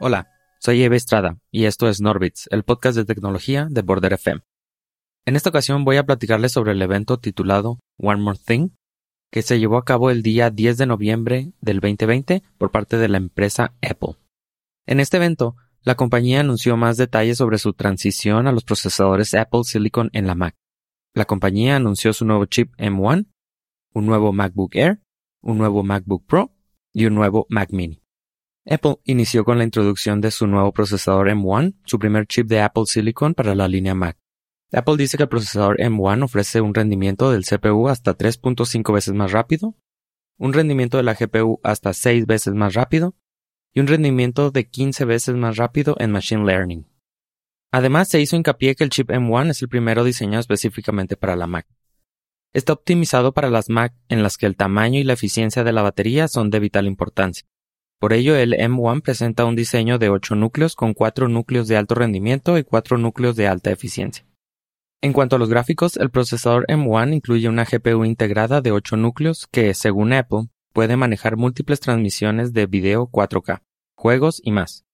Hola, soy Eva Estrada y esto es Norbits, el podcast de tecnología de Border FM. En esta ocasión voy a platicarles sobre el evento titulado One More Thing, que se llevó a cabo el día 10 de noviembre del 2020 por parte de la empresa Apple. En este evento, la compañía anunció más detalles sobre su transición a los procesadores Apple Silicon en la Mac. La compañía anunció su nuevo chip M1, un nuevo MacBook Air, un nuevo MacBook Pro y un nuevo Mac Mini. Apple inició con la introducción de su nuevo procesador M1, su primer chip de Apple Silicon para la línea Mac. Apple dice que el procesador M1 ofrece un rendimiento del CPU hasta 3.5 veces más rápido, un rendimiento de la GPU hasta 6 veces más rápido y un rendimiento de 15 veces más rápido en Machine Learning. Además, se hizo hincapié que el chip M1 es el primero diseñado específicamente para la Mac. Está optimizado para las Mac en las que el tamaño y la eficiencia de la batería son de vital importancia. Por ello, el M1 presenta un diseño de 8 núcleos con 4 núcleos de alto rendimiento y 4 núcleos de alta eficiencia. En cuanto a los gráficos, el procesador M1 incluye una GPU integrada de 8 núcleos que, según Apple, puede manejar múltiples transmisiones de video 4K, juegos y más.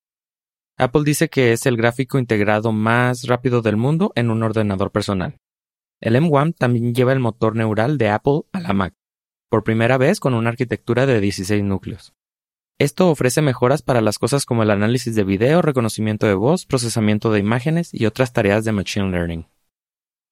Apple dice que es el gráfico integrado más rápido del mundo en un ordenador personal. El M1 también lleva el motor neural de Apple a la Mac, por primera vez con una arquitectura de 16 núcleos. Esto ofrece mejoras para las cosas como el análisis de video, reconocimiento de voz, procesamiento de imágenes y otras tareas de Machine Learning.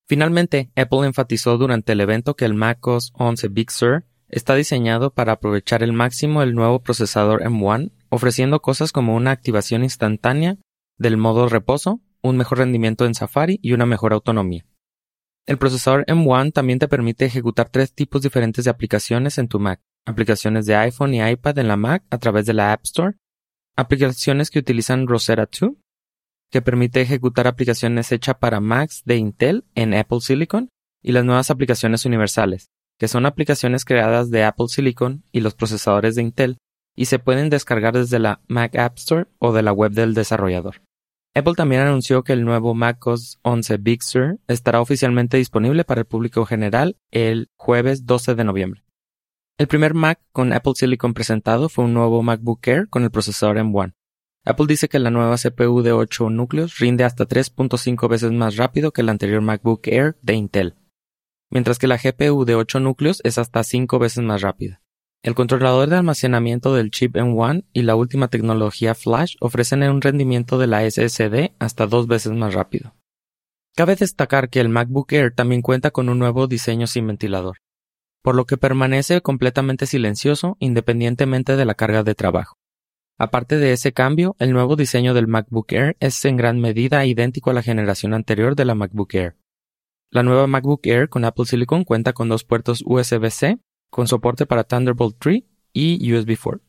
Finalmente, Apple enfatizó durante el evento que el macOS 11 Big Sur está diseñado para aprovechar el máximo el nuevo procesador M1, ofreciendo cosas como una activación instantánea del modo reposo, un mejor rendimiento en Safari y una mejor autonomía. El procesador M1 también te permite ejecutar tres tipos diferentes de aplicaciones en tu Mac, aplicaciones de iPhone y iPad en la Mac a través de la App Store, aplicaciones que utilizan Rosetta 2, que permite ejecutar aplicaciones hechas para Macs de Intel en Apple Silicon, y las nuevas aplicaciones universales, que son aplicaciones creadas de Apple Silicon y los procesadores de Intel, y se pueden descargar desde la Mac App Store o de la web del desarrollador. Apple también anunció que el nuevo macOS 11 Big Sur estará oficialmente disponible para el público general el jueves 12 de noviembre. El primer Mac con Apple Silicon presentado fue un nuevo MacBook Air con el procesador M1. Apple dice que la nueva CPU de 8 núcleos rinde hasta 3.5 veces más rápido que el anterior MacBook Air de Intel, mientras que la GPU de 8 núcleos es hasta 5 veces más rápida. El controlador de almacenamiento del chip M1 y la última tecnología Flash ofrecen un rendimiento de la SSD hasta dos veces más rápido. Cabe destacar que el MacBook Air también cuenta con un nuevo diseño sin ventilador por lo que permanece completamente silencioso independientemente de la carga de trabajo. Aparte de ese cambio, el nuevo diseño del MacBook Air es en gran medida idéntico a la generación anterior de la MacBook Air. La nueva MacBook Air con Apple Silicon cuenta con dos puertos USB-C, con soporte para Thunderbolt 3 y USB 4.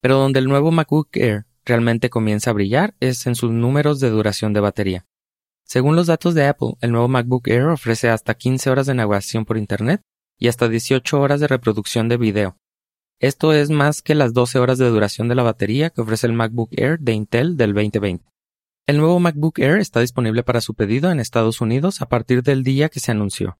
Pero donde el nuevo MacBook Air realmente comienza a brillar es en sus números de duración de batería. Según los datos de Apple, el nuevo MacBook Air ofrece hasta 15 horas de navegación por Internet y hasta 18 horas de reproducción de video. Esto es más que las 12 horas de duración de la batería que ofrece el MacBook Air de Intel del 2020. El nuevo MacBook Air está disponible para su pedido en Estados Unidos a partir del día que se anunció,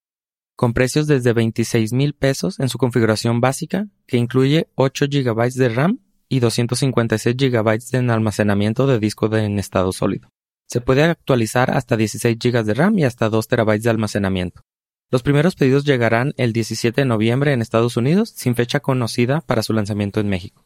con precios desde 26 mil pesos en su configuración básica, que incluye 8 GB de RAM y 256 GB de almacenamiento de disco en estado sólido. Se puede actualizar hasta 16 GB de RAM y hasta 2 TB de almacenamiento. Los primeros pedidos llegarán el 17 de noviembre en Estados Unidos, sin fecha conocida para su lanzamiento en México.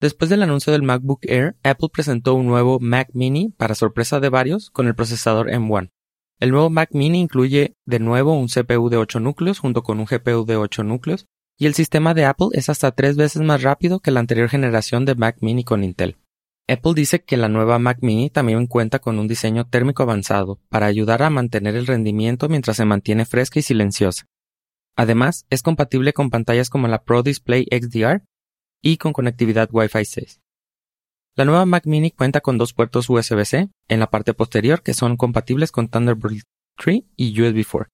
Después del anuncio del MacBook Air, Apple presentó un nuevo Mac Mini para sorpresa de varios con el procesador M1. El nuevo Mac Mini incluye de nuevo un CPU de 8 núcleos junto con un GPU de 8 núcleos y el sistema de Apple es hasta tres veces más rápido que la anterior generación de Mac Mini con Intel. Apple dice que la nueva Mac Mini también cuenta con un diseño térmico avanzado para ayudar a mantener el rendimiento mientras se mantiene fresca y silenciosa. Además, es compatible con pantallas como la Pro Display XDR y con conectividad Wi-Fi 6. La nueva Mac Mini cuenta con dos puertos USB-C en la parte posterior que son compatibles con Thunderbolt 3 y USB 4,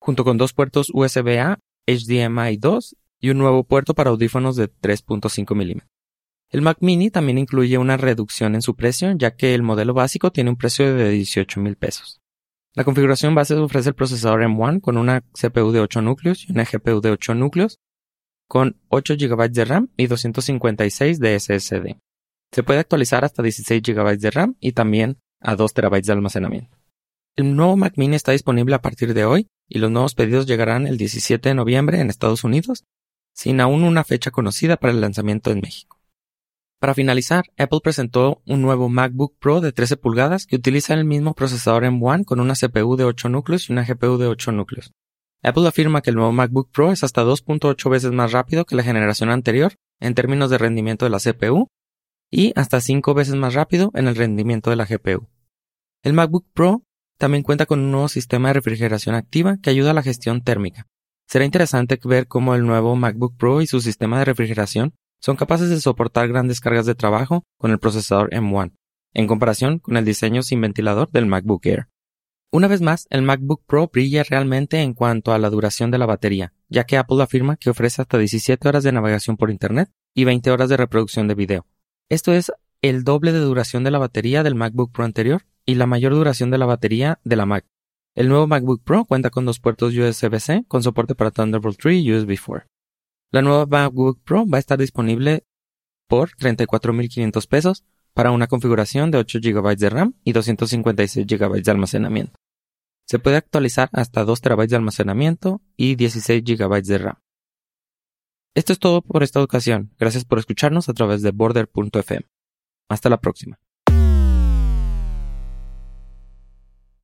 junto con dos puertos USB-A, HDMI 2 y un nuevo puerto para audífonos de 3.5 mm. El Mac Mini también incluye una reducción en su precio, ya que el modelo básico tiene un precio de 18 mil pesos. La configuración base ofrece el procesador M1 con una CPU de 8 núcleos y una GPU de 8 núcleos, con 8 GB de RAM y 256 de SSD. Se puede actualizar hasta 16 GB de RAM y también a 2 TB de almacenamiento. El nuevo Mac mini está disponible a partir de hoy y los nuevos pedidos llegarán el 17 de noviembre en Estados Unidos, sin aún una fecha conocida para el lanzamiento en México. Para finalizar, Apple presentó un nuevo MacBook Pro de 13 pulgadas que utiliza el mismo procesador M1 con una CPU de 8 núcleos y una GPU de 8 núcleos. Apple afirma que el nuevo MacBook Pro es hasta 2.8 veces más rápido que la generación anterior en términos de rendimiento de la CPU y hasta 5 veces más rápido en el rendimiento de la GPU. El MacBook Pro también cuenta con un nuevo sistema de refrigeración activa que ayuda a la gestión térmica. Será interesante ver cómo el nuevo MacBook Pro y su sistema de refrigeración son capaces de soportar grandes cargas de trabajo con el procesador M1, en comparación con el diseño sin ventilador del MacBook Air. Una vez más, el MacBook Pro brilla realmente en cuanto a la duración de la batería, ya que Apple afirma que ofrece hasta 17 horas de navegación por Internet y 20 horas de reproducción de video. Esto es el doble de duración de la batería del MacBook Pro anterior y la mayor duración de la batería de la Mac. El nuevo MacBook Pro cuenta con dos puertos USB-C con soporte para Thunderbolt 3 y USB 4. La nueva MacBook Pro va a estar disponible por 34.500 pesos para una configuración de 8 GB de RAM y 256 GB de almacenamiento. Se puede actualizar hasta 2 TB de almacenamiento y 16 GB de RAM. Esto es todo por esta ocasión. Gracias por escucharnos a través de border.fm. Hasta la próxima.